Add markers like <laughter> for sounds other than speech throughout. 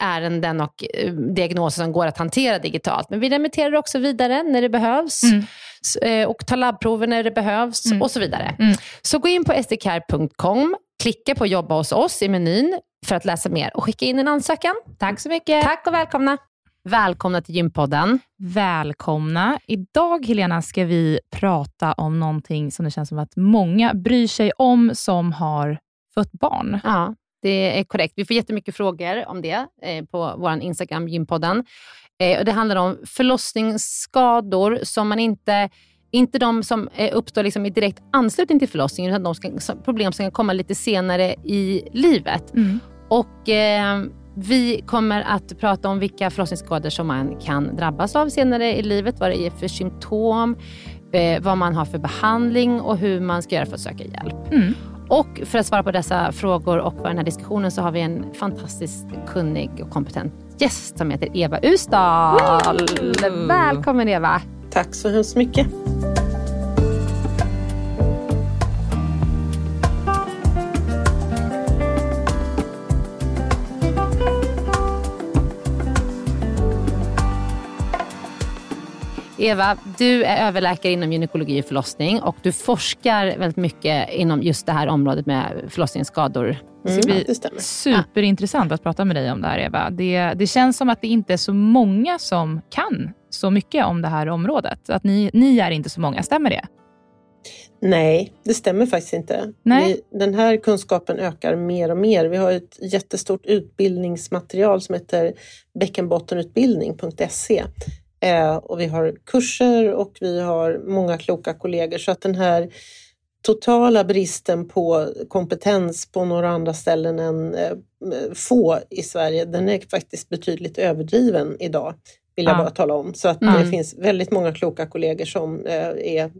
ärenden och eh, diagnoser som går att hantera digitalt. Men vi remitterar också vidare när det behövs mm. Eh, och tar labbprover när det behövs mm. och så vidare. Mm. Så gå in på sdcare.com, klicka på jobba hos oss i menyn för att läsa mer och skicka in en ansökan. Tack så mycket. Tack och välkomna. Välkomna till Gympodden. Välkomna. Idag, Helena, ska vi prata om någonting som det känns som att många bryr sig om som har fött barn. Ja, det är korrekt. Vi får jättemycket frågor om det eh, på vår Instagram, Gympodden. Eh, och det handlar om förlossningsskador som man inte inte de som eh, uppstår liksom i direkt anslutning till förlossningen, utan de ska, problem som kan komma lite senare i livet. Mm. Och eh, Vi kommer att prata om vilka förlossningsskador som man kan drabbas av senare i livet, vad det är för symptom, eh, vad man har för behandling och hur man ska göra för att söka hjälp. Mm. Och för att svara på dessa frågor och på den här diskussionen så har vi en fantastiskt kunnig och kompetent gäst som heter Eva Usdahl. Välkommen Eva! Tack så hemskt mycket. Eva, du är överläkare inom gynekologi och förlossning och du forskar väldigt mycket inom just det här området med förlossningsskador. Mm, det ska bli det superintressant att prata med dig om det här, Eva. Det, det känns som att det inte är så många som kan så mycket om det här området. Att ni, ni är inte så många, stämmer det? Nej, det stämmer faktiskt inte. Nej. Vi, den här kunskapen ökar mer och mer. Vi har ett jättestort utbildningsmaterial som heter bäckenbottenutbildning.se Eh, och vi har kurser och vi har många kloka kollegor så att den här totala bristen på kompetens på några andra ställen än eh, få i Sverige, den är faktiskt betydligt överdriven idag. vill jag Ja. bara tala om. Så att Mm. det finns väldigt många kloka kollegor som eh, är,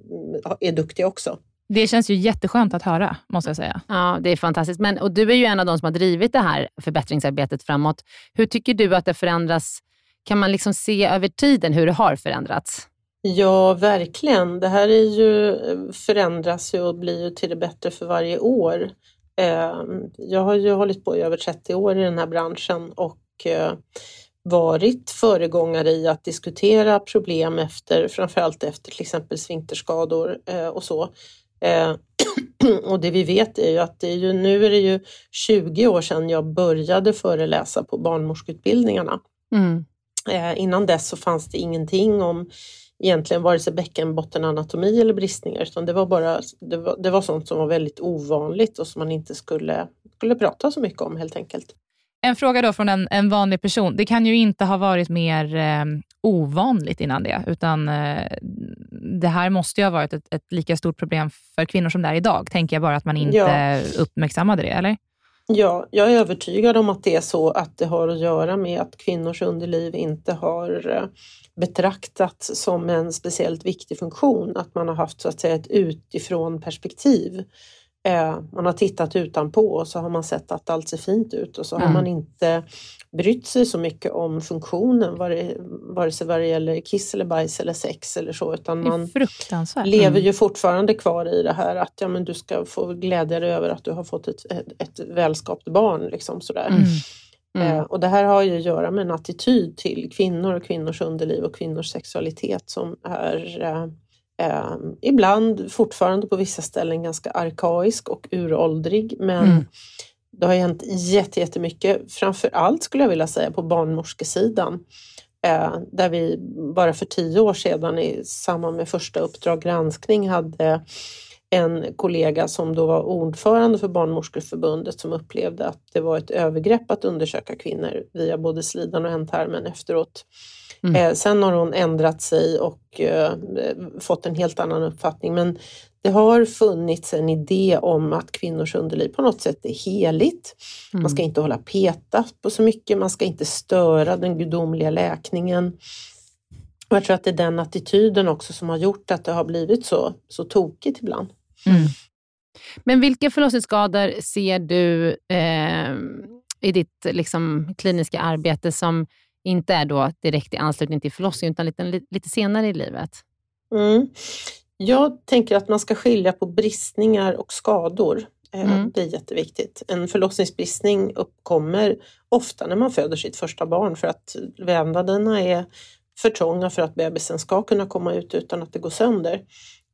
är duktiga också. Det känns ju jätteskönt att höra, måste jag säga. Ja, det är fantastiskt. Men, och du är ju en av de som har drivit det här förbättringsarbetet framåt. Hur tycker du att det förändras? Kan man liksom se över tiden hur det har förändrats? Ja, verkligen. Det här är ju, förändras ju och blir ju till det bättre för varje år. Eh, Jag har ju hållit på i över 30 år i den här branschen och eh, varit föregångare i att diskutera problem efter, framförallt efter till exempel sfinkterskador eh, och så. Eh, <clears throat> Och det vi vet är ju att det är ju, nu är det ju 20 år sedan jag började föreläsa på barnmorskeutbildningarna. Mm. Eh, innan dess så fanns det ingenting om egentligen vare sig bäckenbottenanatomi eller bristningar utan det var bara det var, det var sånt som var väldigt ovanligt och som man inte skulle, skulle prata så mycket om helt enkelt. En fråga då från en, en vanlig person. Det kan ju inte ha varit mer eh, ovanligt innan det, utan eh, det här måste ju ha varit ett, ett lika stort problem för kvinnor som det är idag. Tänker jag bara att man inte Ja. uppmärksammade det, eller? Ja, jag är övertygad om att det är så att det har att göra med att kvinnors underliv inte har eh, betraktats som en speciellt viktig funktion. Att man har haft så att säga ett utifrån perspektiv. Eh, Man har tittat utanpå och så har man sett att allt ser fint ut och så har Mm. man inte brytt sig så mycket om funktionen vare, sig vad det gäller kiss eller bajs eller sex eller så utan man lever Mm. ju fortfarande kvar i det här att ja, men du ska få glädja dig över att du har fått ett, ett, ett välskapt barn. Liksom sådär. Mm. Mm. Eh, och det här har ju att göra med en attityd till kvinnor och kvinnors underliv och kvinnors sexualitet som är eh, ibland fortfarande på vissa ställen ganska arkaisk och uråldrig. Men Mm. det har hänt jätte- jättemycket, framför allt skulle jag vilja säga på barnmorskesidan. Eh, där vi bara för tio år sedan i samband med första Uppdrag granskning hade en kollega som då var ordförande för Barnmorskeförbundet som upplevde att det var ett övergrepp att undersöka kvinnor via både slidan och ändtarmen efteråt. Mm. Eh, sen har hon ändrat sig och eh, fått en helt annan uppfattning men det har funnits en idé om att kvinnors underliv på något sätt är heligt. Man ska inte hålla peta på så mycket, man ska inte störa den gudomliga läkningen. Och jag tror att det är den attityden också som har gjort att det har blivit så, så tokigt ibland. Mm. Men vilka förlossningsskador ser du eh, i ditt liksom, kliniska arbete som inte är då direkt i anslutning till förlossningen, utan lite, lite senare i livet? Mm. Jag tänker att man ska skilja på bristningar och skador. Eh, Mm. Det är jätteviktigt. En förlossningsbristning uppkommer ofta när man föder sitt första barn för att vävnaderna är för trånga för att bebisen ska kunna komma ut utan att det går sönder.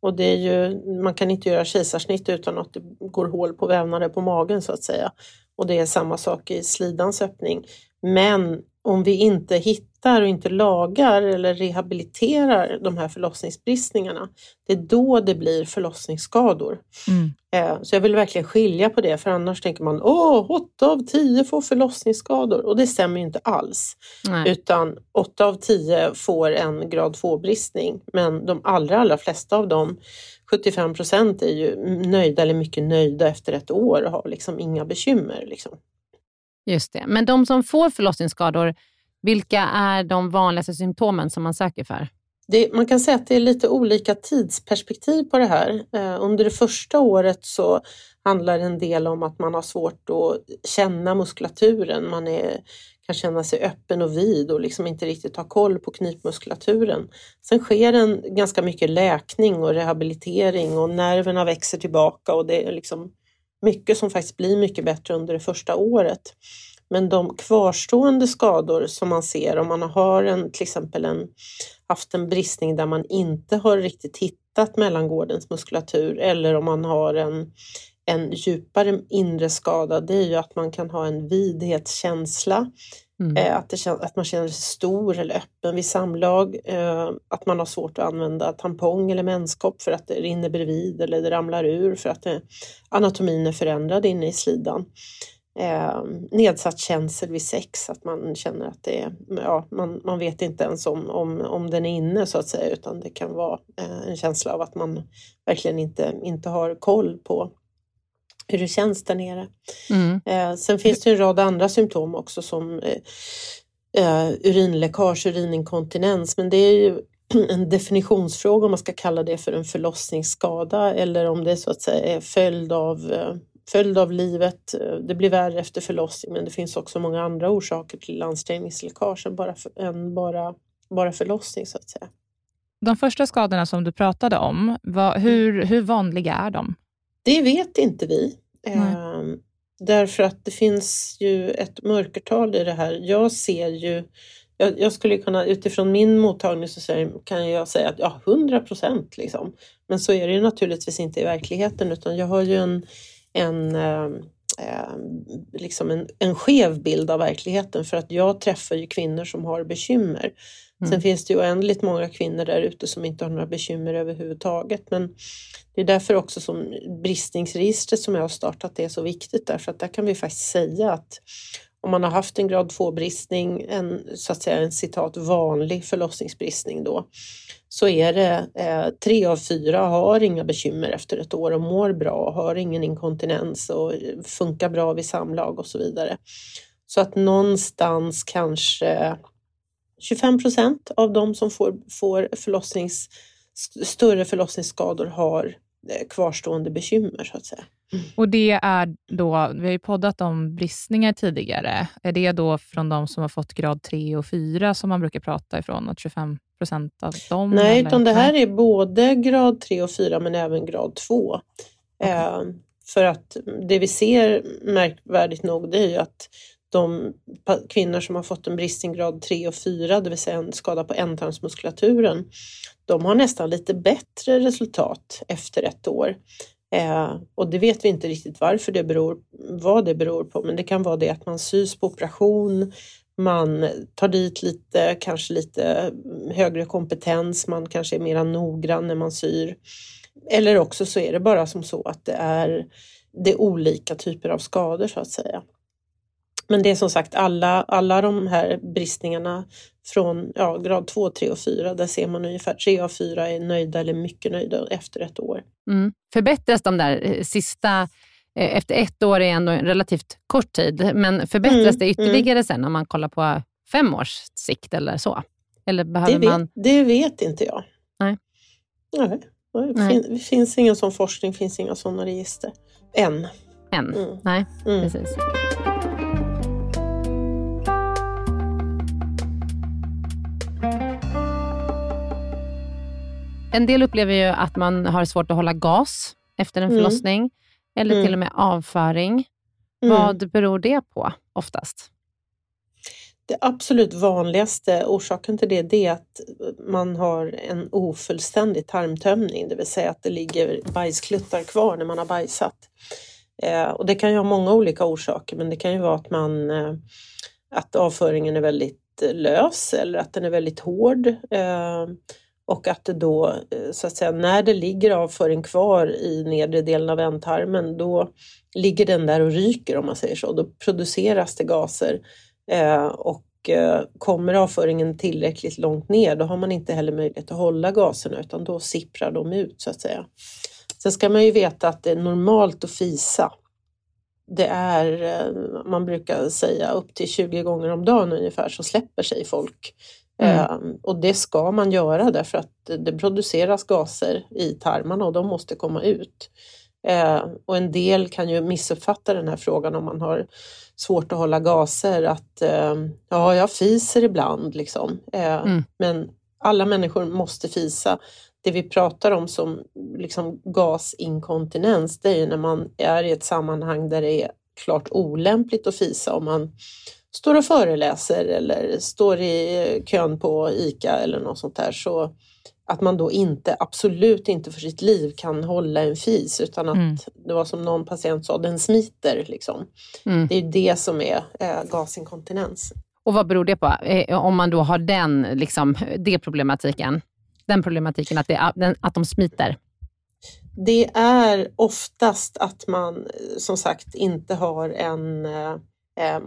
Och det är ju, man kan inte göra kejsarsnitt utan att det går hål på vävnader på magen så att säga. Och det är samma sak i slidans öppning. Men om vi inte hittar och inte lagar eller rehabiliterar de här förlossningsbristningarna, det är då det blir förlossningsskador. Mm. Eh, Så jag vill verkligen skilja på det, för annars tänker man åh, 8 av 10 får förlossningsskador och det stämmer ju inte alls. Nej. Utan 8 av 10 får en grad 2-bristning, men de allra, allra flesta av dem, 75 procent, är ju nöjda eller mycket nöjda efter ett år och har liksom inga bekymmer. Liksom. Just det. Men de som får förlossningsskador, vilka är de vanligaste symptomen som man söker för? Det, man kan säga att det är lite olika tidsperspektiv på det här. Eh, under det första året så handlar det en del om att man har svårt att känna muskulaturen. Man är, kan känna sig öppen och vid och liksom inte riktigt ha koll på knipmuskulaturen. Sen sker en ganska mycket läkning och rehabilitering och nerverna växer tillbaka och det är liksom mycket som faktiskt blir mycket bättre under det första året. Men de kvarstående skador som man ser om man har en, till exempel en, haft en bristning där man inte har riktigt hittat mellangårdens muskulatur eller om man har en, en djupare inre skada, det är ju att man kan ha en vidhetskänsla, Mm. eh, att, det, kän- att man känner sig stor eller öppen vid samlag, eh, att man har svårt att använda tampong eller menskopp för att det rinner bredvid eller det ramlar ur för att det, anatomin är förändrad inne i slidan. Eh, nedsatt känsel vid sex, att man känner att det är, ja, man, man vet inte ens om, om, om den är inne så att säga utan det kan vara eh, en känsla av att man verkligen inte, inte har koll på hur det känns där nere. Mm. Eh, sen finns det en rad andra symptom också som eh, eh, urinläckage, urininkontinens, men det är ju <clears throat> en definitionsfråga om man ska kalla det för en förlossningsskada eller om det så att säga är följd av, eh, följd av livet. Det blir värre efter förlossning men det finns också många andra orsaker till ansträngningsläckage än bara, än bara, bara förlossning så att säga. De första skadorna som du pratade om, vad, hur, hur vanliga är de? Det vet inte vi. Eh, därför att det finns ju ett mörkertal i det här. Jag ser ju jag, jag, skulle kunna, utifrån min mottagning så kan jag säga att ja, 100 procent liksom. Men så är det ju naturligtvis inte i verkligheten utan jag har ju en, en, eh, liksom en, en skev bild av verkligheten för att jag träffar ju kvinnor som har bekymmer. Mm. Sen finns det ju oändligt många kvinnor där ute som inte har några bekymmer överhuvudtaget. Men det är därför också som bristningsregistret som jag har startat är så viktigt därför att där kan vi faktiskt säga att om man har haft en grad 2-bristning, en så att säga en citat vanlig förlossningsbristning då, så är det eh, tre av fyra har inga bekymmer efter ett år och mår bra, har ingen inkontinens och funkar bra vid samlag och så vidare. Så att någonstans kanske 25 procent av de som får, får förlossnings, större förlossningsskador har eh, kvarstående bekymmer så att säga. Mm. Och det är då, vi har ju poddat om bristningar tidigare. Är det då från de som har fått grad 3 och 4 som man brukar prata ifrån, att 25 procent av dem? Nej, eller? utan det här är både grad 3 och 4 men även grad 2. Okay. Eh, för att det vi ser märkvärdigt nog det är ju att de kvinnor som har fått en bristning grad 3 och 4, det vill säga en skada på ändtarmsmuskulaturen, de har nästan lite bättre resultat efter ett år. Eh, och det vet vi inte riktigt varför det beror, vad det beror på, men det kan vara det att man sys på operation, man tar dit lite, kanske lite högre kompetens, man kanske är mera noggrann när man syr. Eller också så är det bara som så att det är, det är olika typer av skador så att säga. Men det är som sagt alla, alla de här bristningarna från ja, grad 2, 3 och 4, där ser man ungefär 3 av 4 är nöjda eller mycket nöjda efter ett år. Mm. Förbättras de där eh, sista, eh, efter ett år är ändå en relativt kort tid, men förbättras mm. det ytterligare mm. sen om man kollar på fem års sikt eller så? Eller behöver det, man... vet, det vet inte jag. Nej. Nej. Det fin, finns ingen sån forskning, finns inga sådana register. Än. Än? Mm. Nej, mm. precis. En del upplever ju att man har svårt att hålla gas efter en mm. förlossning, mm. eller till och med avföring. Mm. Vad beror det på oftast? Det absolut vanligaste orsaken till det, det är att man har en ofullständig tarmtömning, det vill säga att det ligger bajskluttar kvar när man har bajsat. Eh, och det kan ju ha många olika orsaker, men det kan ju vara att, man, eh, att avföringen är väldigt lös eller att den är väldigt hård. Eh, och att det då, eh, så att säga, när det ligger avföring kvar i nedre delen av ändtarmen, då ligger den där och ryker om man säger så. Då produceras det gaser eh, och eh, kommer avföringen tillräckligt långt ner, då har man inte heller möjlighet att hålla gaserna utan då sipprar de ut så att säga. Sen ska man ju veta att det är normalt att fisa. Det är, eh, man brukar säga upp till 20 gånger om dagen ungefär så släpper sig folk Mm. Ehm, och det ska man göra därför att det produceras gaser i tarmarna och de måste komma ut. Ehm, och en del kan ju missuppfatta den här frågan om man har svårt att hålla gaser att ehm, ja, jag fiser ibland liksom. Mm. Men alla människor måste fisa. Det vi pratar om som liksom gasinkontinens, det är när man är i ett sammanhang där det är klart olämpligt att fisa om man står och föreläser eller står i kön på ICA eller något sånt där så att man då inte, absolut inte för sitt liv kan hålla en fis utan att mm. det var som någon patient sa, den smiter. Liksom. Mm. Det är det som är eh, gasinkontinens. Och vad beror det på? Eh, om man då har den, liksom, det problematiken, den problematiken att, det, att de smiter? Det är oftast att man som sagt inte har en eh, Eh,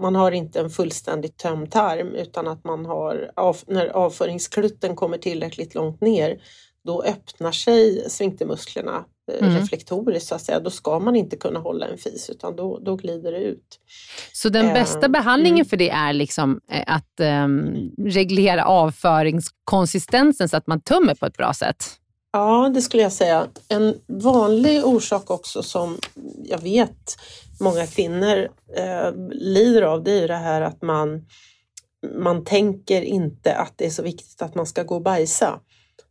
man har inte en fullständigt tömd tarm utan att man har, när avföringsklutten kommer tillräckligt långt ner, då öppnar sig sfinktermusklerna eh, mm. reflektoriskt så att säga. Då ska man inte kunna hålla en fis utan då, då glider det ut. Så den bästa uh, behandlingen mm. för det är liksom eh, att um, reglera avföringskonsistensen så att man tömmer på ett bra sätt? Ja, det skulle jag säga. En vanlig orsak också som jag vet många kvinnor eh, lider av, det är det här att man, man tänker inte att det är så viktigt att man ska gå och bajsa.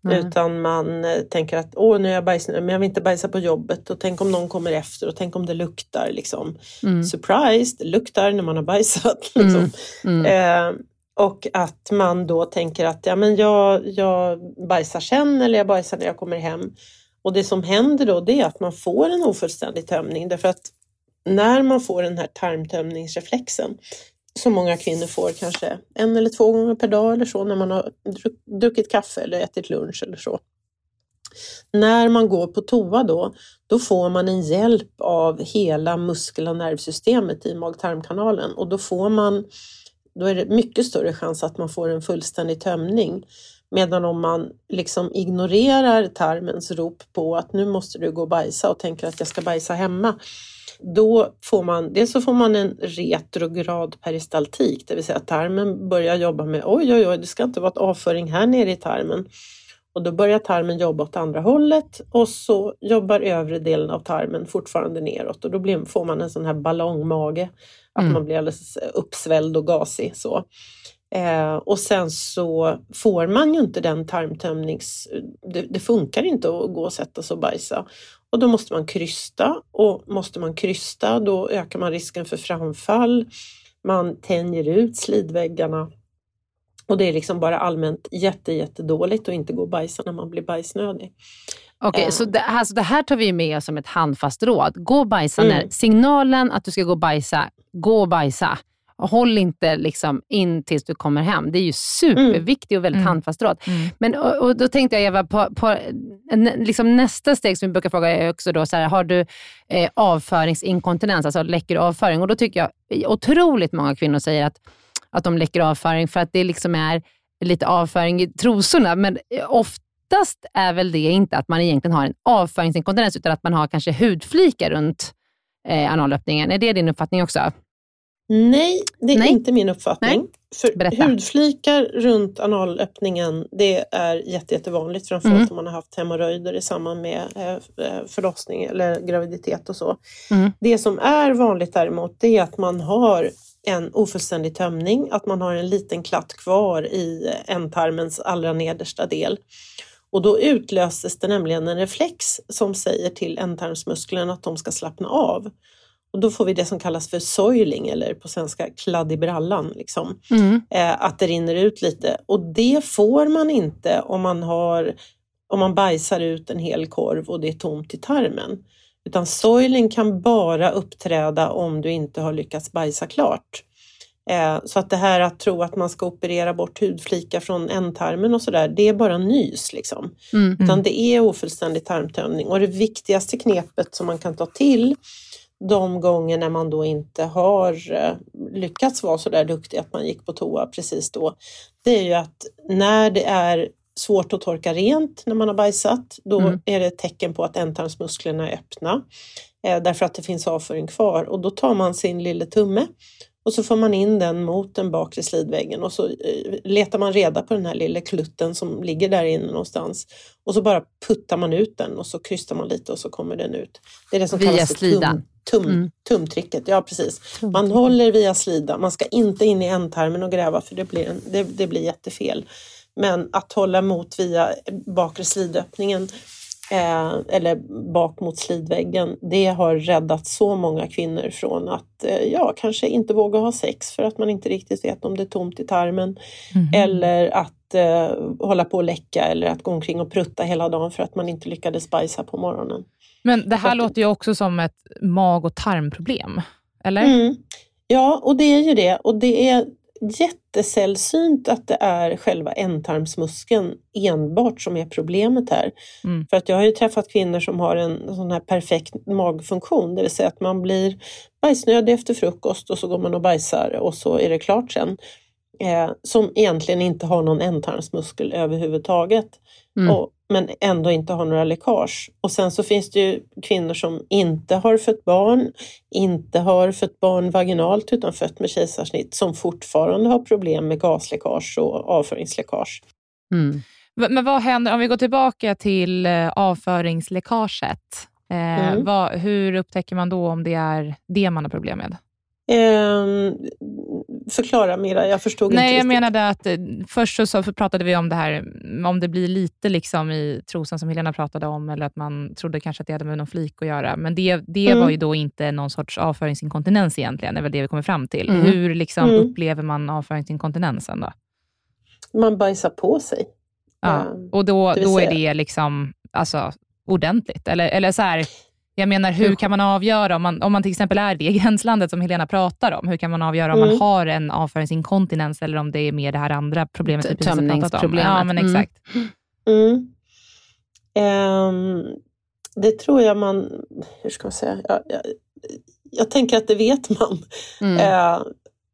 Mm. Utan man eh, tänker att åh nu är jag bajsnödig men jag vill inte bajsa på jobbet och tänk om någon kommer efter och tänk om det luktar. Liksom. Mm. Surprise, det luktar när man har bajsat. <laughs> Liksom. Mm. mm. Eh, och att man då tänker att ja, men jag, jag bajsar sen eller jag bajsar när jag kommer hem. Och det som händer då det är att man får en ofullständig tömning därför att när man får den här tarmtömningsreflexen som många kvinnor får kanske en eller två gånger per dag eller så när man har druckit kaffe eller ätit lunch eller så. När man går på toa då, då får man en hjälp av hela muskel och nervsystemet i mag-tarmkanalen och då får man då är det mycket större chans att man får en fullständig tömning. Medan om man liksom ignorerar tarmens rop på att nu måste du gå och bajsa och tänker att jag ska bajsa hemma, då får man, dels så får man en retrograd peristaltik, det vill säga att tarmen börjar jobba med oj, oj, oj, det ska inte vara ett avföring här nere i tarmen. Och då börjar tarmen jobba åt andra hållet och så jobbar övre delen av tarmen fortfarande neråt och då blir, får man en sån här ballongmage, att mm. man blir alldeles uppsvälld och gasig. Så. Eh, och sen så får man ju inte den tarmtömnings... Det, det, funkar inte att gå och sätta sig och bajsa. Och då måste man krysta och måste man krysta då ökar man risken för framfall. Man tänjer ut slidväggarna och det är liksom bara allmänt jätte, jättedåligt att inte gå och bajsa när man blir bajsnödig. Okej, okay, så det, alltså det här tar vi med oss som ett handfast råd. Gå och bajsa mm. när signalen att du ska gå och bajsa, gå och bajsa. Håll inte liksom in tills du kommer hem. Det är ju superviktigt och väldigt mm. handfast råd. Mm. Men, och, och, då tänkte jag Eva, på, på liksom nästa steg som vi brukar fråga är också då, så här, har du eh, avföringsinkontinens, alltså läcker avföring? Och då tycker jag otroligt många kvinnor säger att, att de läcker avföring för att det liksom är lite avföring i trosorna. Men oftast är väl det inte att man egentligen har en avföringsinkontinens, utan att man har kanske hudflikar runt eh, analöppningen. Är det din uppfattning också? Nej, det är Nej. inte min uppfattning. Nej. För hudflikar runt analöppningen, det är jätte, jättevanligt, framförallt mm. om man har haft hemorrojder i samband med eh, eh, förlossning eller graviditet och så. Mm. Det som är vanligt däremot, det är att man har en ofullständig tömning, att man har en liten klatt kvar i ändtarmens allra nedersta del. Och då utlöses det nämligen en reflex som säger till ändtarmsmusklerna att de ska slappna av. Och då får vi det som kallas för soiling eller på svenska kladd i brallan. Liksom. Mm. Eh, att det rinner ut lite och det får man inte om man, har, om man bajsar ut en hel korv och det är tomt i tarmen. Utan soiling kan bara uppträda om du inte har lyckats bajsa klart. Eh, så att det här att tro att man ska operera bort hudflikar från ändtarmen och sådär, det är bara nys. Liksom. Mm. Utan det är ofullständig tarmtömning och det viktigaste knepet som man kan ta till de gånger när man då inte har eh, lyckats vara så där duktig att man gick på toa precis då, det är ju att när det är svårt att torka rent när man har bajsat, då mm. är det ett tecken på att ändtarmsmusklerna är öppna eh, därför att det finns avföring kvar och då tar man sin lilla tumme och så får man in den mot den bakre slidväggen och så eh, letar man reda på den här lilla klutten som ligger där inne någonstans. Och så bara puttar man ut den och så krystar man lite och så kommer den ut. Det är det som Via kallas för tum, tum, mm. tumtricket. Ja, precis. Man håller via slidan. Man ska inte in i ändtarmen och gräva för det blir, en, det, det blir jättefel. Men att hålla emot via bakre slidöppningen eh, eller bak mot slidväggen, det har räddat så många kvinnor från att eh, ja, kanske inte våga ha sex för att man inte riktigt vet om det är tomt i tarmen. Mm. Eller att eh, hålla på att läcka eller att gå omkring och prutta hela dagen för att man inte lyckades bajsa på morgonen. Men det här att, låter ju också som ett mag och tarmproblem, eller? Mm. Ja, och det är ju det. Och det är jättesällsynt att det är själva ändtarmsmuskeln enbart som är problemet här. Mm. För att jag har ju träffat kvinnor som har en sån här perfekt magfunktion, det vill säga att man blir bajsnödig efter frukost och så går man och bajsar och så är det klart sen. eh, som egentligen inte har någon ändtarmsmuskel överhuvudtaget. Mm. Och, men ändå inte har några läckage. Och sen så finns det ju kvinnor som inte har fött barn, inte har fött barn vaginalt utan fött med kejsarsnitt som fortfarande har problem med gasläckage och avföringsläckage. Mm. Men vad händer, om vi går tillbaka till eh, avföringsläckaget, eh, mm. vad, hur upptäcker man då om det är det man har problem med? Eh, förklara Mira, jag förstod Nej, inte jag menade att eh, först så, så pratade vi om det här, om det blir lite liksom i trosan som Helena pratade om, eller att man trodde kanske att det hade med någon flik att göra. Men det, det mm. var ju då inte någon sorts avföringsinkontinens egentligen, det är väl det vi kommer fram till. Mm. Hur liksom mm. upplever man avföringsinkontinensen då? Man bajsar på sig. Ja, ehm, och då, då är det liksom alltså, ordentligt? Eller, eller så här, jag menar, hur kan man avgöra, om man, om man till exempel är det <laughs> gränslandet som Helena pratar om, hur kan man avgöra om mm. man har en avföringsinkontinens eller om det är mer det här andra problemet vi precis har pratat om? Ja, men mm. exakt. Mm. Um, det tror jag man, hur ska man säga, jag, jag, jag tänker att det vet man. Uh,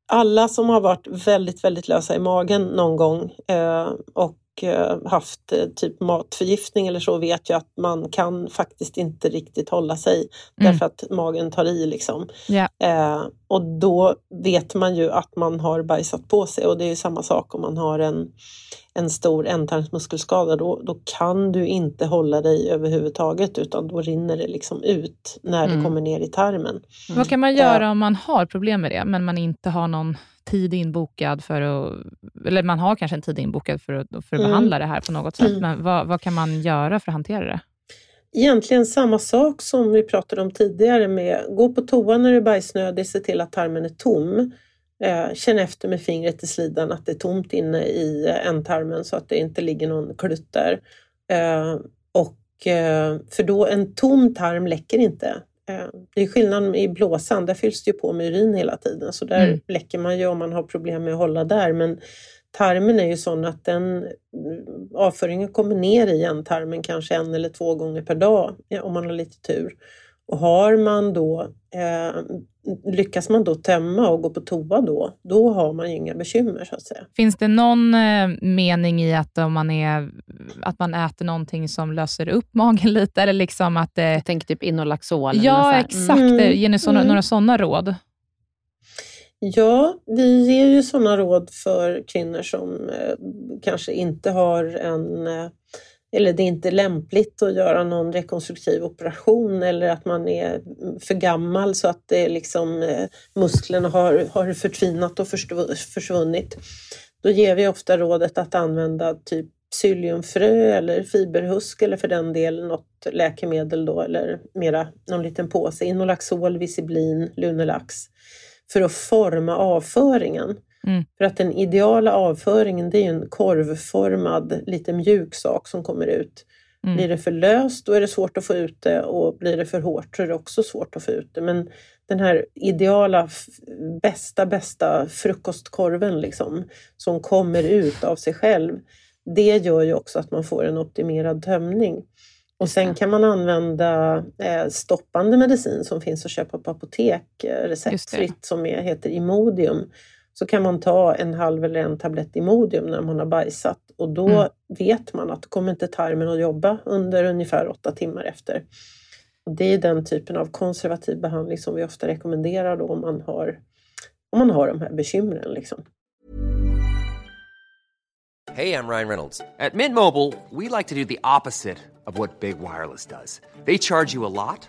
alla som har varit väldigt, väldigt lösa i magen någon gång uh, och haft eh, typ matförgiftning eller så vet ju att man kan faktiskt inte riktigt hålla sig mm. därför att magen tar i. Liksom. Yeah. Eh, och då vet man ju att man har bajsat på sig och det är samma sak om man har en, en stor ändtarmsmuskelskada. Då, då kan du inte hålla dig överhuvudtaget utan då rinner det liksom ut när mm. det kommer ner i tarmen. Mm. Vad kan man göra om man har problem med det men man inte har någon tid inbokad för att, eller man har kanske en tid inbokad för att, för att mm. behandla det här på något sätt, mm. men vad, vad kan man göra för att hantera det? Egentligen samma sak som vi pratade om tidigare med gå på toa när du är bajsnödig, se till att tarmen är tom. Eh, känn efter med fingret i slidan att det är tomt inne i ändtarmen så att det inte ligger någon klutt där. Eh, och, eh, för då en tom tarm läcker inte. Eh, det är skillnad i blåsan, där fylls det ju på med urin hela tiden så där mm. läcker man ju om man har problem med att hålla där. Men tarmen är ju sån att den avföringen kommer ner i en tarmen kanske en eller två gånger per dag om man har lite tur. Och har man då, eh, lyckas man då tömma och gå på toa då, då har man ju inga bekymmer så att säga. Finns det någon eh, mening i att, om man är, att man äter någonting som löser upp <laughs> magen lite? Eller liksom att det... Jag tänker typ Inolaxol. Ja, exakt. Mm. Ger ni såna, mm. några sådana råd? Ja, vi ger ju sådana råd för kvinnor som eh, kanske inte har en eh, eller det är inte lämpligt att göra någon rekonstruktiv operation eller att man är för gammal så att det liksom, eh, musklerna har, har förtvinat och försvunnit. Då ger vi ofta rådet att använda typ psylliumfrö eller fiberhusk eller för den delen något läkemedel då eller mera någon liten påse, Inolaxol, Visiblin, Lunelax för att forma avföringen. Mm. För att den ideala avföringen det är en korvformad, lite mjuk sak som kommer ut. Mm. Blir det för löst då är det svårt att få ut det och blir det för hårt så är det också svårt att få ut det. Men den här ideala, bästa, bästa frukostkorven liksom, som kommer ut av sig själv, det gör ju också att man får en optimerad tömning. Och sen kan man använda eh, stoppande medicin som finns att köpa på apotek eh, receptfritt som heter Imodium så kan man ta en halv eller en tablett Imodium när man har bajsat och då mm. vet man att då kommer inte tarmen att jobba under ungefär åtta timmar efter. Och det är den typen av konservativ behandling som vi ofta rekommenderar då om man har, om man har de här bekymren. Liksom. Hej, jag Ryan Reynolds. På Mint Mobile, we like to do the opposite of what Big Wireless does. They charge you a lot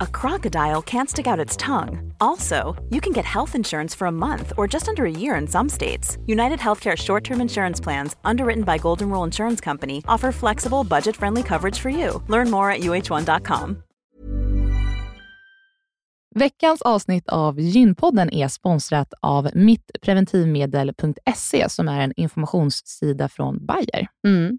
a crocodile can't stick out its tongue. Also, you can get health insurance for a month or just under a year in some states. United Healthcare short term insurance plans, underwritten by Golden Rule Insurance Company, offer flexible, budget friendly coverage for you. Learn more at uh1.com. Veckans avsnitt av Gynpodden är sponsrat av mittpreventivmedel.se som är en informationssida från Bayer. Mm.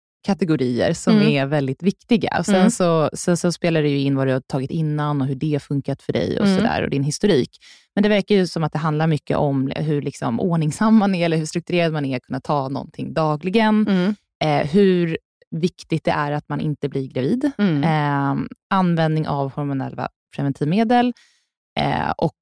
kategorier som Mm. är väldigt viktiga. Och sen, Mm. så, sen så spelar det ju in vad du har tagit innan och hur det har funkat för dig och, Mm. sådär, och din historik. Men det verkar ju som att det handlar mycket om hur liksom ordningsam man är, eller hur strukturerad man är, att kunna ta någonting dagligen. Mm. Eh, hur viktigt det är att man inte blir gravid. Mm. Eh, användning av hormonella preventivmedel eh, och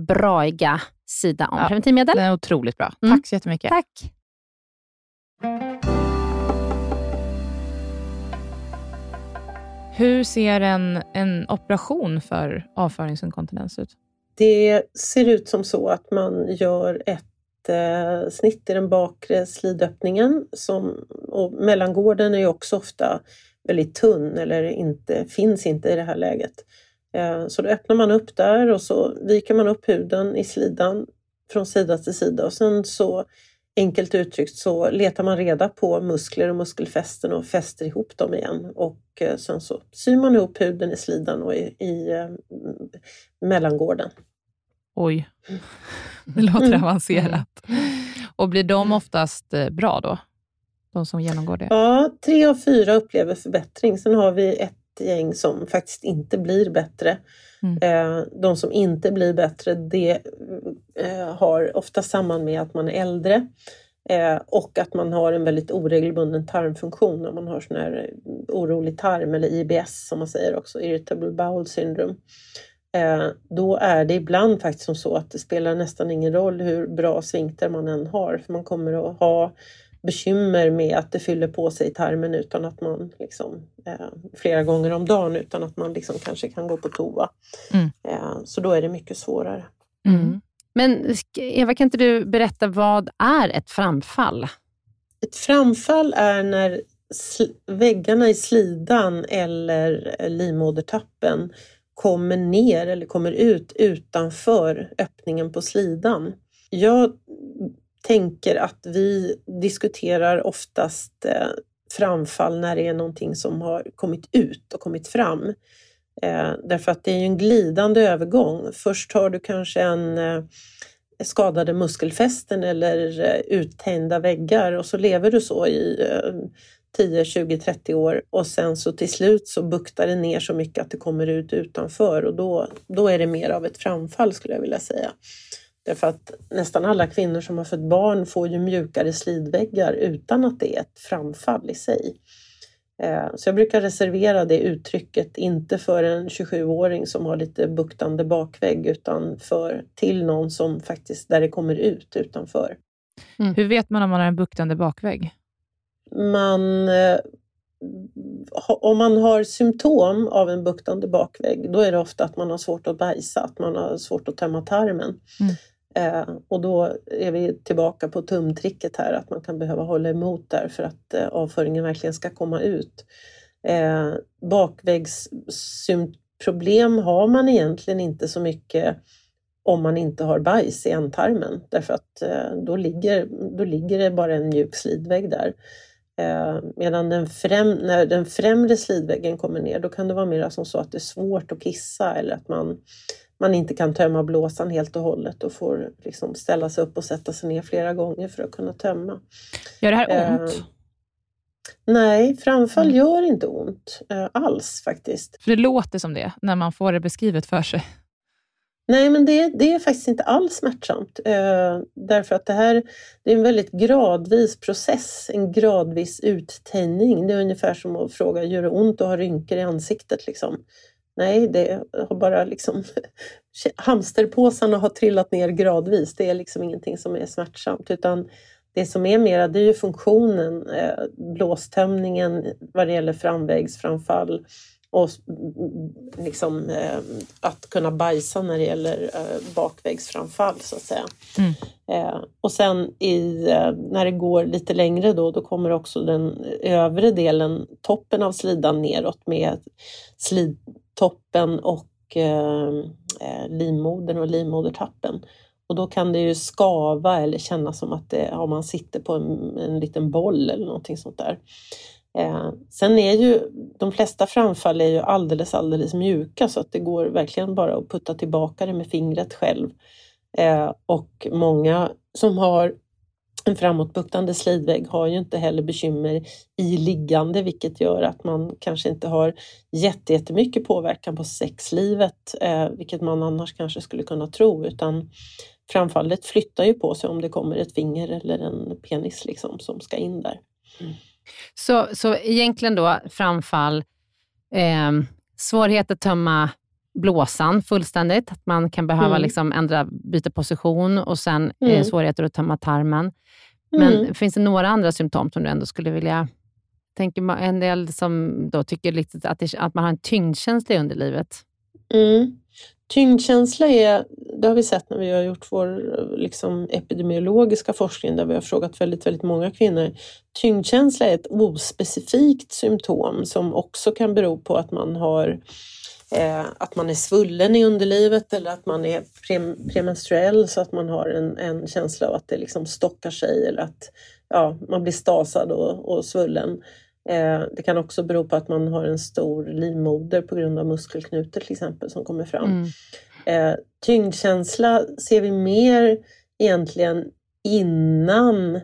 braiga sida om Ja. preventivmedel. Den är otroligt bra. Mm. Tack så jättemycket. Tack. Hur ser en, en operation för avföringsinkontinens ut? Det ser ut som så att man gör ett eh, snitt i den bakre slidöppningen. Som, och mellangården är ju också ofta väldigt tunn eller inte, finns inte i det här läget. Eh, så då öppnar man upp där och så viker man upp huden i slidan från sida till sida och sen så enkelt uttryckt så letar man reda på muskler och muskelfästen och fäster ihop dem igen och eh, sen så syr man ihop huden i slidan och i, i eh, mellangården. Oj, det låter avancerat. Och blir de oftast eh, bra då? De som genomgår det? Ja, tre av fyra upplever förbättring. Sen har vi ett gäng som faktiskt inte blir bättre. Mm. Eh, De som inte blir bättre, det eh, har ofta samman med att man är äldre eh, och att man har en väldigt oregelbunden tarmfunktion. Om man har sån här orolig tarm eller IBS som man säger också, Irritable Bowel Syndrome. Då är det ibland faktiskt som så att det spelar nästan ingen roll hur bra svinkter man än har, för man kommer att ha bekymmer med att det fyller på sig i tarmen utan att man liksom, eh, flera gånger om dagen utan att man liksom kanske kan gå på toa. Mm. Eh, så då är det mycket svårare. Mm. Men sk- Eva, kan inte du berätta vad är ett framfall? Ett framfall är när väggarna i slidan eller eh, livmodertappen kommer ner eller kommer ut utanför öppningen på slidan. Jag tänker att vi diskuterar oftast eh, framfall när det är någonting som har kommit ut och kommit fram. Eh, därför att det är ju en glidande övergång. Först har du kanske en eh, skadade muskelfästen eller uttända uttänjda väggar och så lever du så i 10, 20, 30 år och sen så till slut så buktar det ner så mycket att det kommer ut utanför och då, då är det mer av ett framfall skulle jag vilja säga. Därför att nästan alla kvinnor som har fött barn får ju mjukare slidväggar utan att det är ett framfall i sig. Eh, Så jag brukar reservera det uttrycket, inte för en 27-åring som har lite buktande bakvägg utan för till någon som faktiskt, där det kommer ut utanför. Hur vet man om man har en buktande bakvägg? Man, eh, om man har symptom av en buktande bakvägg, då är det ofta att man har svårt att bajsa, att man har svårt att tömma tarmen. Mm. Eh, och då är vi tillbaka på tumtricket här, att man kan behöva hålla emot där för att eh, avföringen verkligen ska komma ut. Eh, bakväggsproblem har man egentligen inte så mycket om man inte har bajs i ändtarmen därför att eh, då, ligger, då ligger det bara en mjuk slidvägg där. Eh, medan den främ, när den främre slidväggen kommer ner då kan det vara mer som så att det är svårt att kissa eller att man, man inte kan tömma blåsan helt och hållet och får liksom ställa sig upp och sätta sig ner flera gånger för att kunna tömma. Gör det här ont? Nej, framfall mm. gör inte ont eh, alls faktiskt. För det låter som det när man får det beskrivet för sig. Nej, men det, det är faktiskt inte alls smärtsamt. Eh, därför att det här det är en väldigt gradvis process, en gradvis uttänjning. Det är ungefär som att fråga, gör det ont att ha rynkor i ansiktet? Liksom? Nej, det har bara liksom <laughs> hamsterpåsarna har trillat ner gradvis. Det är liksom ingenting som är smärtsamt utan det som är mera det är ju funktionen, eh, blåstömningen vad det gäller framvägsframfall och liksom, eh, att kunna bajsa när det gäller eh, bakvägsframfall så att säga. Mm. Och sen i, när det går lite längre då, då kommer också den övre delen, toppen av slidan neråt med toppen och eh, eh, livmodern och livmodertappen. Och då kan det ju skava eller kännas som att det, ja, man sitter på en, en liten boll eller någonting sånt där. Eh, sen är ju de flesta framfall är ju alldeles, alldeles mjuka så att det går verkligen bara att putta tillbaka det med fingret själv. Eh, och många som har en framåtbuktande slidvägg har ju inte heller bekymmer i liggande vilket gör att man kanske inte har jättemycket påverkan på sexlivet, eh, vilket man annars kanske skulle kunna tro, utan framfallet flyttar ju på sig om det kommer ett finger eller en penis liksom, som ska in där. Mm. Så, så egentligen då framfall, eh, svårighet att tömma blåsan fullständigt, att man kan behöva mm. liksom ändra, byta position och sen eh, mm. eh, svårigheter att tömma tarmen. Men mm. finns det några andra symptom som du ändå skulle vilja tänker en del som då tycker att, det, att man har en tyngdkänsla i underlivet. Mm. Tyngdkänsla är, det har vi sett när vi har gjort vår liksom, epidemiologiska forskning där vi har frågat väldigt, väldigt många kvinnor. Tyngdkänsla är ett ospecifikt symptom som också kan bero på att man har eh, att man är svullen i underlivet eller att man är pre premenstruell så att man har en, en känsla av att det liksom stockar sig eller att ja, man blir stasad och, och svullen. Eh, det kan också bero på att man har en stor livmoder på grund av muskelknutor till exempel som kommer fram. Mm. Eh, tyngdkänsla ser vi mer egentligen innan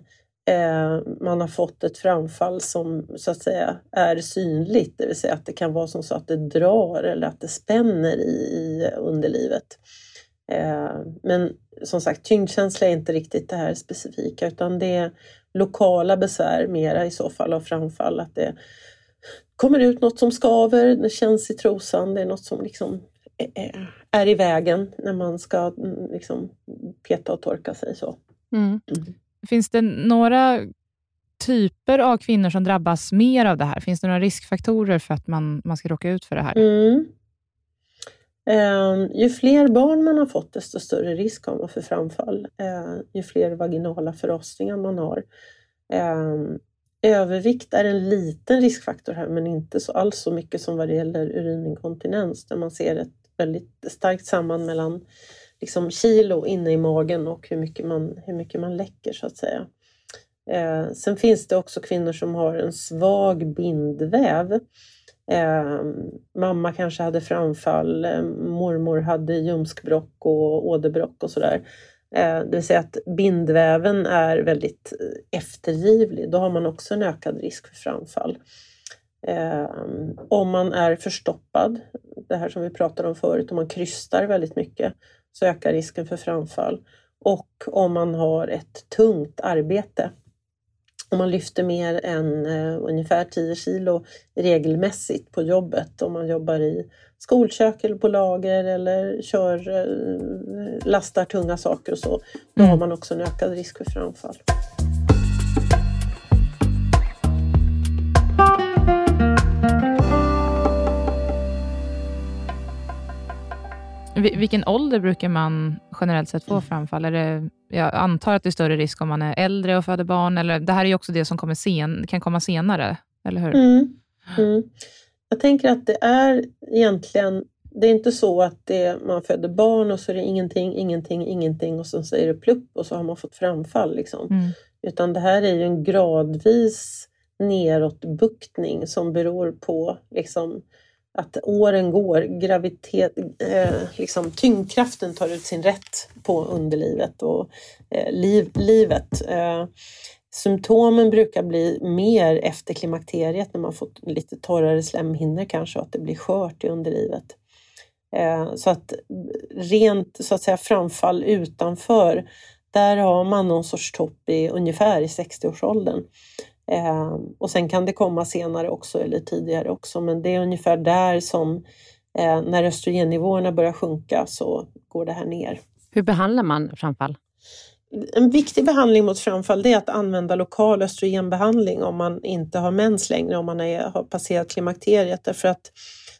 man har fått ett framfall som så att säga är synligt, det vill säga att det kan vara som så att det drar eller att det spänner i, i underlivet. Men som sagt, tyngdkänsla är inte riktigt det här specifika utan det är lokala besvär mera i så fall av framfall. Att det kommer ut något som skaver, det känns i trosan, det är något som liksom är i vägen när man ska mm, liksom peta och torka sig. så. Mm. Mm. Finns det några typer av kvinnor som drabbas mer av det här? Finns det några riskfaktorer för att man, man ska råka ut för det här? Mm. Eh, ju fler barn man har fått desto större risk har man för framfall. Eh, ju fler vaginala förlossningar man har. Eh, övervikt är en liten riskfaktor här men inte så alls så mycket som vad det gäller urininkontinens där man ser ett väldigt starkt samband mellan liksom kilo inne i magen och hur mycket man, hur mycket man läcker så att säga. Eh, sen finns det också kvinnor som har en svag bindväv Eh, mamma kanske hade framfall, eh, mormor hade ljumskbråck och åderbråck och sådär. Eh, det vill säga att bindväven är väldigt eh, eftergivlig. Då har man också en ökad risk för framfall. Eh, om man är förstoppad, det här som vi pratade om förut, om man krystar väldigt mycket så ökar risken för framfall. Och om man har ett tungt arbete om man lyfter mer än uh, ungefär 10 kilo regelmässigt på jobbet, om man jobbar i skolkök eller på lager eller kör, uh, lastar tunga saker och så, då mm. har man också en ökad risk för framfall. Vilken ålder brukar man generellt sett få mm. framfall? Är det, jag antar att det är större risk om man är äldre och föder barn. Eller, det här är ju också det som kommer sen, kan komma senare, eller hur? Mm. Mm. Jag tänker att det är egentligen det är inte så att det, man föder barn och så är det ingenting, ingenting, ingenting och så säger det plupp och så har man fått framfall. Liksom. Mm. Utan det här är ju en gradvis neråtbuktning som beror på liksom, att åren går, gravitet, eh, liksom, tyngdkraften tar ut sin rätt på underlivet och eh, liv, livet. Eh, symptomen brukar bli mer efter klimakteriet när man fått lite torrare slemhinnor kanske och att det blir skört i underlivet. Eh, så att rent så att säga framfall utanför, där har man någon sorts topp i ungefär i 60-årsåldern. Eh, och sen kan det komma senare också eller tidigare också, men det är ungefär där som eh, när östrogennivåerna börjar sjunka så går det här ner. Hur behandlar man framfall? En viktig behandling mot framfall är att använda lokal östrogenbehandling om man inte har mens längre, om man är, har passerat klimakteriet. Därför att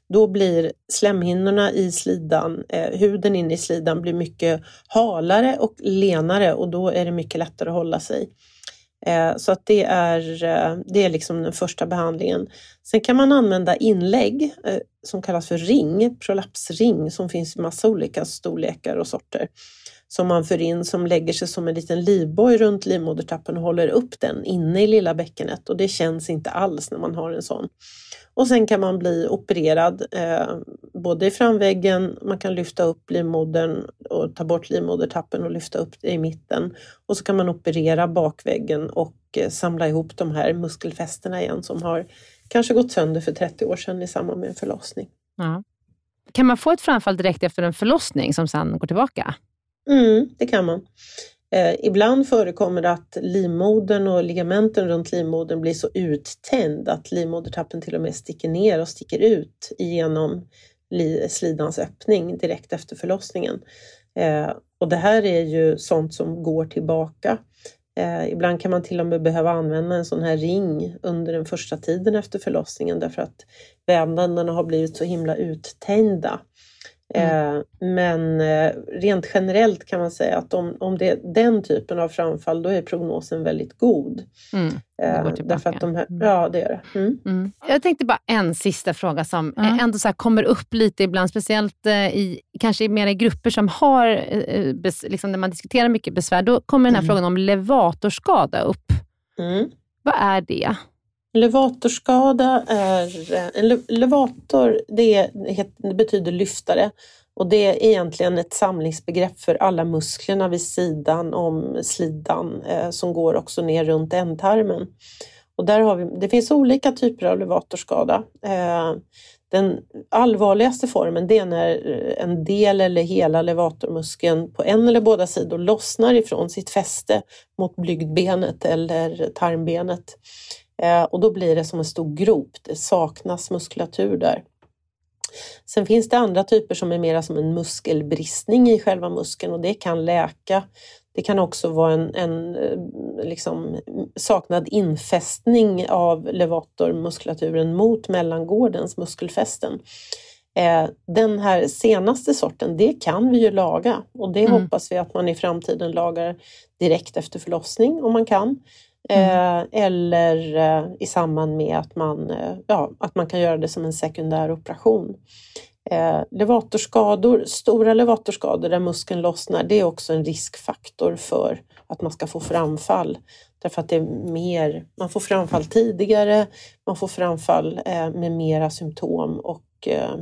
då blir slemhinnorna i slidan, eh, huden inne i slidan blir mycket halare och lenare och då är det mycket lättare att hålla sig. Eh, så att det är, eh, det är liksom den första behandlingen. Sen kan man använda inlägg eh, som kallas för ring, prolapsring, som finns i massa olika storlekar och sorter som man för in som lägger sig som en liten livboj runt livmodertappen och håller upp den inne i lilla bäckenet och det känns inte alls när man har en sån. Och sen kan man bli opererad eh, både i framväggen, man kan lyfta upp livmodern och ta bort livmodertappen och lyfta upp det i mitten. Och så kan man operera bakväggen och eh, samla ihop de här muskelfästena igen som har kanske gått sönder för 30 år sedan i samband med en förlossning. Ja. Kan man få ett framfall direkt efter en förlossning som sedan går tillbaka? Mm, det kan man. Eh, ibland förekommer det att livmodern och ligamenten runt livmodern blir så uttänd att livmodertappen till och med sticker ner och sticker ut genom slidans öppning direkt efter förlossningen. Eh, och det här är ju sånt som går tillbaka. Eh, ibland kan man till och med behöva använda en sån här ring under den första tiden efter förlossningen därför att vävnaderna har blivit så himla uttänjda. Mm. Eh, men eh, rent generellt kan man säga att om, om det är den typen av framfall, då är prognosen väldigt god. Mm. Eh, därför att de här, mm. ja, det gör det. Mm. Mm. Jag tänkte bara en sista fråga som mm. ändå så kommer upp lite ibland, speciellt i, kanske mer i grupper som har, liksom när man diskuterar mycket besvär, då kommer den här frågan om levatorskada upp. Vad är det? Levatorskada är, eh, en levator det, det betyder lyftare och det är egentligen ett samlingsbegrepp för alla musklerna vid sidan om slidan eh, som går också ner runt ändtarmen. Och där har vi, det finns olika typer av levatorskada. Eh, den allvarligaste formen det är när en del eller hela levatormuskeln på en eller båda sidor lossnar ifrån sitt fäste mot blygdbenet eller tarmbenet. Eh, och då blir det som en stor grop, det saknas muskulatur där. Sen finns det andra typer som är mera som en muskelbristning i själva muskeln och det kan läka. Det kan också vara en, en eh, liksom, saknad infästning av levatormuskulaturen mot mellangårdens muskelfästen. Eh, den här senaste sorten, det kan vi ju laga och det mm. hoppas vi att man i framtiden lagar direkt efter förlossning om man kan. Mm. Eh, eller eh, i samband med att man, eh, ja, att man kan göra det som en sekundär operation. Eh, levatorskador, stora levatorskador där muskeln lossnar, det är också en riskfaktor för att man ska få framfall. Därför att det är mer, man får framfall tidigare, man får framfall eh, med mera symptom och eh,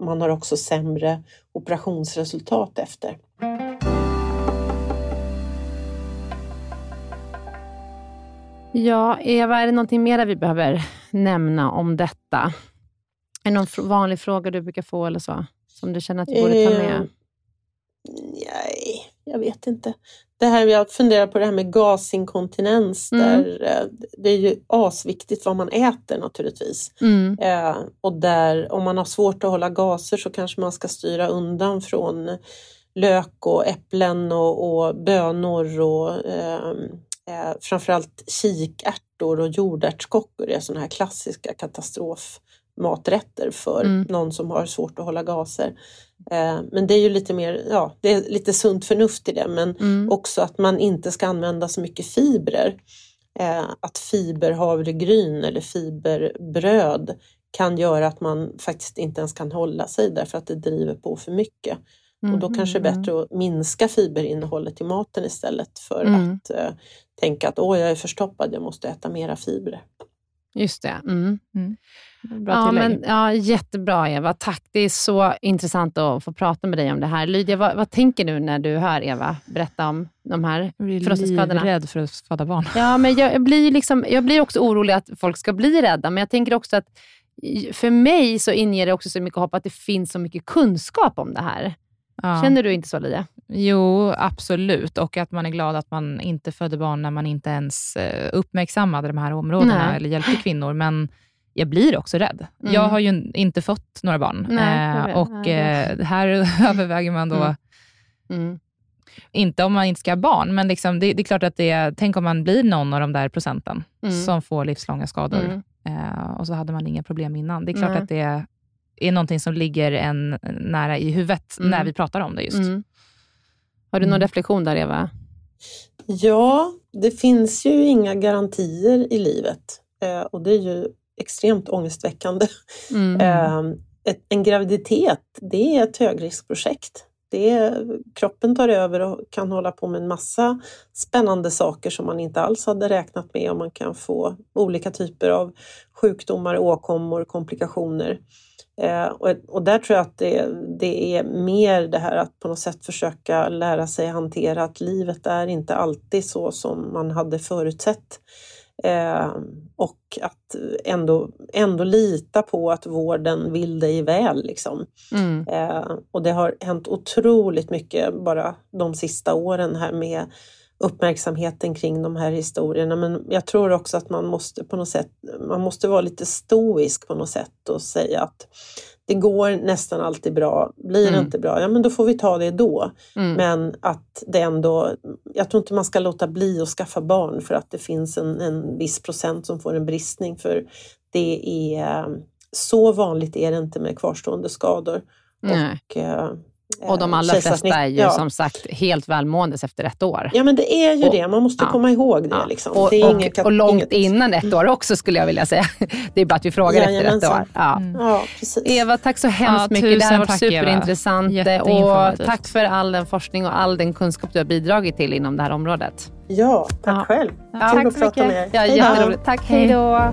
man har också sämre operationsresultat efter. Ja, Eva, är det någonting mer vi behöver nämna om detta? Är det någon vanlig fråga du brukar få eller så, som du känner att du borde ta med? Uh, nej, jag vet inte. Det här jag funderar på det här med gasinkontinens. Mm. Där, eh, det är ju asviktigt vad man äter naturligtvis. Mm. Eh, och där, om man har svårt att hålla gaser så kanske man ska styra undan från lök och äpplen och, och bönor och eh, Eh, framförallt kikärtor och jordärtskockor är sådana här klassiska katastrofmaträtter för mm. någon som har svårt att hålla gaser. Eh, men det är ju lite mer, ja, det är lite sunt förnuft i det men mm. också att man inte ska använda så mycket fibrer. Eh, att fiberhavregryn eller fiberbröd kan göra att man faktiskt inte ens kan hålla sig därför att det driver på för mycket. Och då kanske det är Mm. bättre att minska fiberinnehållet i maten istället för Mm. att eh, tänka att åh, jag är förstoppad, jag måste äta mera fibrer. Just det. Mm. Bra Ja, tillägg. men, ja, jättebra Eva, tack. Det är så intressant att få prata med dig om det här. Lydia, vad, vad tänker du när du hör Eva berätta om de här Jag blir förlossningsskadorna? livrädd för att föda barn. Ja, men jag, jag, blir liksom, jag blir också orolig att folk ska bli rädda, men jag tänker också att för mig så inger det också så mycket hopp att det finns så mycket kunskap om det här. Ja. Känner du inte så Lydia? Jo, absolut. Och att man är glad att man inte födde barn när man inte ens eh, uppmärksammade de här områdena Nej. eller hjälpte kvinnor. Men jag blir också rädd. Mm. Jag har ju inte fått några barn. Nej, eh, och Ja, eh, här <laughs> överväger man då, Mm. Mm. inte om man inte ska ha barn, men liksom, det, det är klart att det tänk om man blir någon av de där procenten Mm. som får livslånga skador. Mm. Och så hade man inga problem innan. Det är klart att det är någonting som ligger en nära i huvudet Mm. när vi pratar om det just. Mm. Har du någon Mm. reflektion där Eva? Ja, det finns ju inga garantier i livet eh, och det är ju extremt ångestväckande. Mm. <laughs> Eh, ett, en graviditet, det är ett högriskprojekt. Det är, kroppen tar över och kan hålla på med en massa spännande saker som man inte alls hade räknat med och man kan få olika typer av sjukdomar, åkommor, komplikationer. Eh, och, och där tror jag att det, det är mer det här att på något sätt försöka lära sig hantera att livet är inte alltid så som man hade förutsett. Eh, och att ändå, ändå lita på att vården vill dig väl. Liksom. Mm. Eh, och det har hänt otroligt mycket bara de sista åren här med uppmärksamheten kring de här historierna. Men jag tror också att man måste på något sätt, man måste vara lite stoisk på något sätt och säga att det går nästan alltid bra. Blir det Mm. inte bra, ja men då får vi ta det då. Mm. Men att det ändå, jag tror inte man ska låta bli att skaffa barn för att det finns en, en viss procent som får en bristning. För det är, så vanligt är det inte med kvarstående skador. Nej. Och, eh, Och de allra kejsarsnitt- flesta är ju ja. som sagt helt välmåendes efter ett år. Ja men det är ju Och- det, man måste ja. komma ihåg det. Ja. Liksom. Och, det är och, inget och långt inget- innan ett år också skulle jag vilja säga. <laughs> Det är bara att vi frågar efter ett år. Ja. Mm. Eva, tack så hemskt Ja, mycket. Det här har varit tack, superintressant. Och Jätteinformativt. tack för all den forskning och all den kunskap du har bidragit till inom det här området. Ja, tack Ja. själv. Ja, Kul tack att prata mycket. med er. Ja, Hej då. jätteroligt. Tack, hej då.